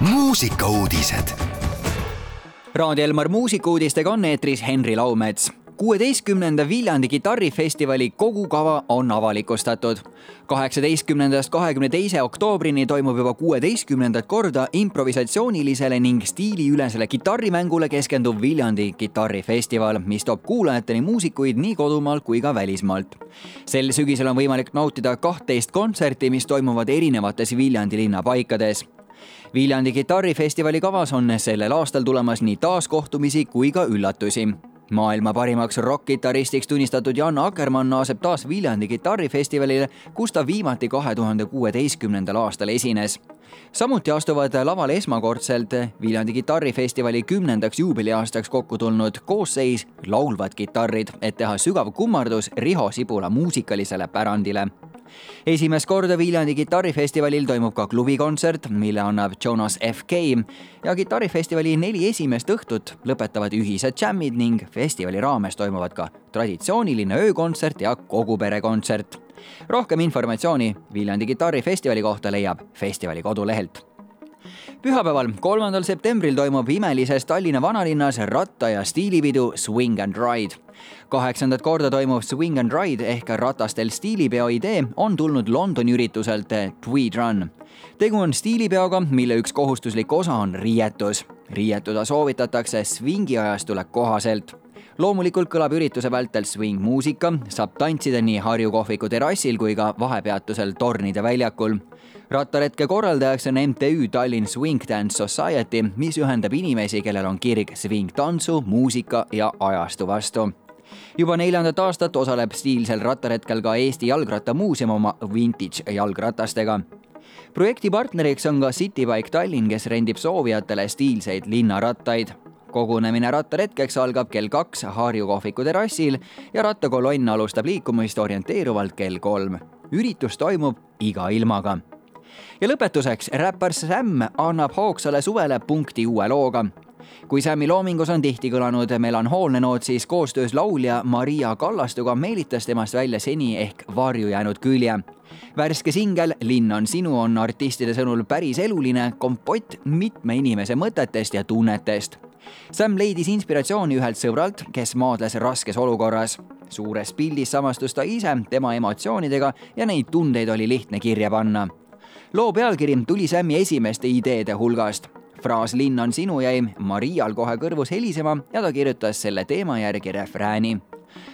muusikauudised. Raadio Elmar muusikuudistega on eetris Henri Laumets kuueteistkümnenda Viljandi kitarrifestivali kogukava on avalikustatud. kaheksateistkümnendast kahekümne teise oktoobrini toimub juba kuueteistkümnendat korda improvisatsioonilisele ning stiiliülesele kitarrimängule keskenduv Viljandi kitarrifestival, mis toob kuulajateni muusikuid nii kodumaalt kui ka välismaalt. sel sügisel on võimalik nautida kahtteist kontserti, mis toimuvad erinevates Viljandi linna paikades Viljandi kitarrifestivali kavas on sellel aastal tulemas nii taaskohtumisi kui ka üllatusi maailma parimaks rokk-kitarristiks tunnistatud Jan Akkermann naaseb taas Viljandi kitarrifestivalile, kus ta viimati kahe tuhande kuueteistkümnendal aastal esines. Samuti astuvad lavale esmakordselt Viljandi kitarrifestivali kümnendaks juubeliaastaks kokku tulnud koosseis Laulvad kitarrid, et teha sügav kummardus Riho Sibula muusikalisele pärandile esimest korda Viljandi kitarrifestivalil toimub ka klubikontsert, mille annab Jonas FK ja kitarrifestivali neli esimest õhtut lõpetavad ühised džämmid ning festivali raames toimuvad ka traditsiooniline öökontsert ja koguperekontsert. Rohkem informatsiooni Viljandi kitarrifestivali kohta leiab festivali kodulehelt pühapäeval, kolmandal septembril toimub imelises Tallinna vanalinnas ratta- ja stiilipidu Swing and Ride. kaheksandat korda toimuv Swing and Ride ehk ratastel stiilipeo idee on tulnud Londoni ürituselt Tweed Run. tegu on stiilipeoga, mille üks kohustuslik osa on riietus. riietuda soovitatakse swingiajastule kohaselt loomulikult kõlab ürituse vältel swing-muusika, saab tantsida nii Harju kohviku terrassil kui ka vahepeatusel Tornide väljakul. Rattaretke korraldajaks on MTÜ Tallinn Swing Dance Society, mis ühendab inimesi, kellel on kirg svingtantsu, muusika ja ajastu vastu. Juba neljandat aastat osaleb stiilsel rattaretkel ka Eesti Jalgrattamuuseum oma vintage jalgratastega. projekti partneriks on ka Citybike Tallinn, kes rendib soovijatele stiilseid linnarattaid kogunemine rattaretkeks algab kell kaks Harju kohviku terrassil ja rattakolonn alustab liikumist orienteeruvalt kell kolm. üritus toimub iga ilmaga ja lõpetuseks, räppar Sam annab hoogsale suvele punkti uue looga kui Sammi loomingus on tihti kõlanud melanhoolne noot, siis koostöös laulja Maria Kallastuga meelitas temast välja seni ehk varju jäänud külje. värske singel Linn on sinu on artistide sõnul päris eluline kompott mitme inimese mõtetest ja tunnetest. Sam leidis inspiratsiooni ühelt sõbralt, kes maadles raskes olukorras. suures pildis samastus ta ise tema emotsioonidega ja neid tundeid oli lihtne kirja panna loo pealkiri tuli Sämmi esimeste ideede hulgast. fraas Linn on sinu jäi Marial kohe kõrvus helisema ja ta kirjutas selle teema järgi refrääni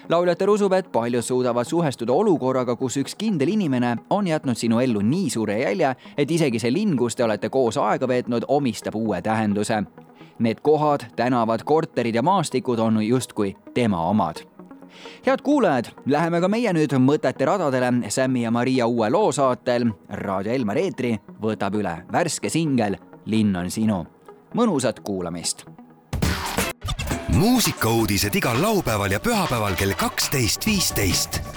lauljatar usub, et paljud suudavad suhestuda olukorraga, kus üks kindel inimene on jätnud sinu ellu nii suure jälje, et isegi see linn, kus te olete koos aega veetnud, omistab uue tähenduse. Need kohad, tänavad, korterid ja maastikud on justkui tema omad head kuulajad, läheme ka meie nüüd mõtete radadele Sämmi ja Maria uue loo saatel. raadio Elmar eetri võtab üle värske singel Linn on sinu. mõnusat kuulamist. muusikauudised igal laupäeval ja pühapäeval kell kaksteist, viisteist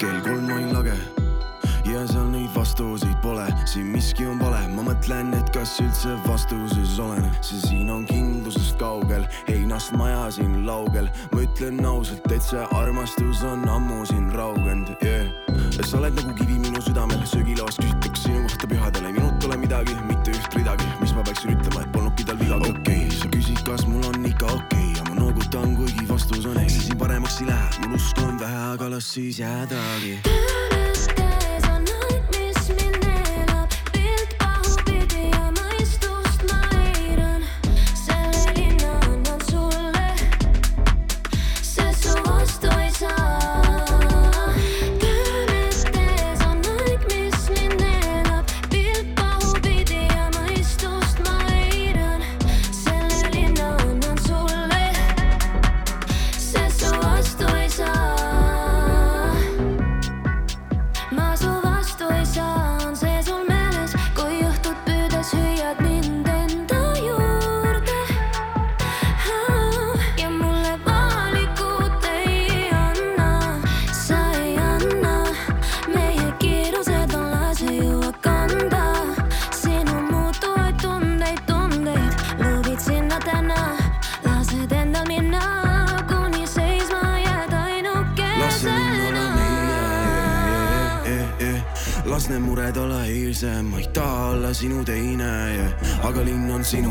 kell kolm on lage ja seal neid vastuseid pole, siin miski on vale, ma mõtlen, et kas üldse vastuses olen, see siin on kindlusest kaugel, heinast maja siin laugel. ma ütlen ausalt, et see armastus on ammu siin raugenud yeah., sa oled nagu kivi minu südamel, söögilauas küsitakse sinu kohta pühadele, siis siin paremaks ei lähe, mul usku on vähe, aga las siis jäädagi. Las need mured ole eilsem, ma ei taha olla sinu teine yeah., aga linn on sinu.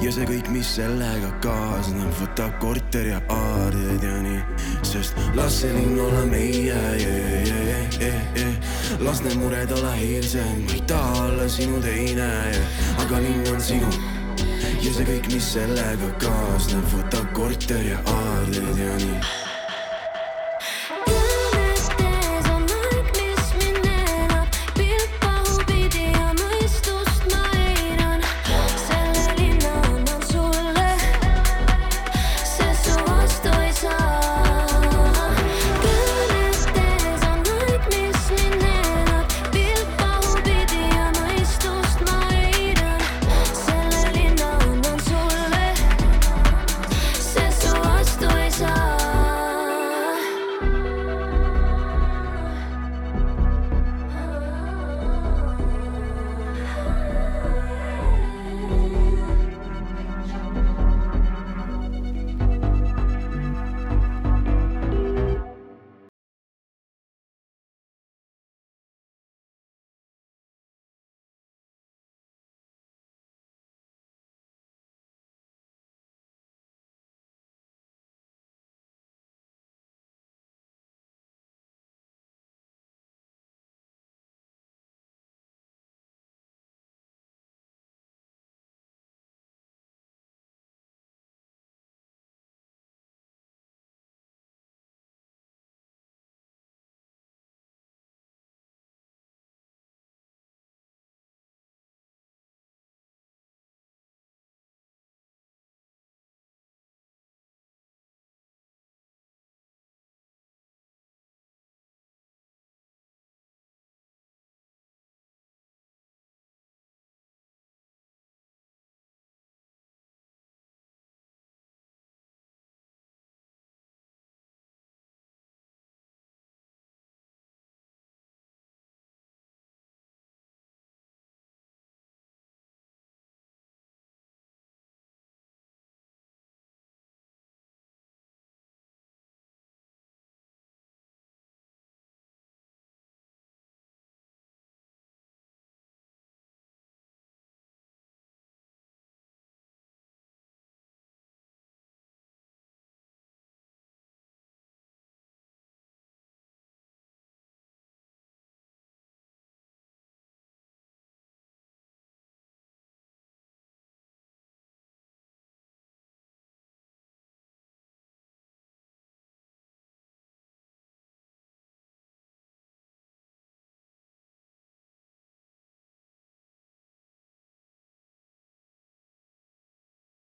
Ja see kõik, mis sellega kaasneb, võta korter ja aarded ja nii, sest las see linn olla meie yeah,, las need mured ole eilsem, ma ei taha olla sinu teine yeah., aga linn on sinu. Ja see kõik, mis sellega kaasneb, võta korter ja aarded ja nii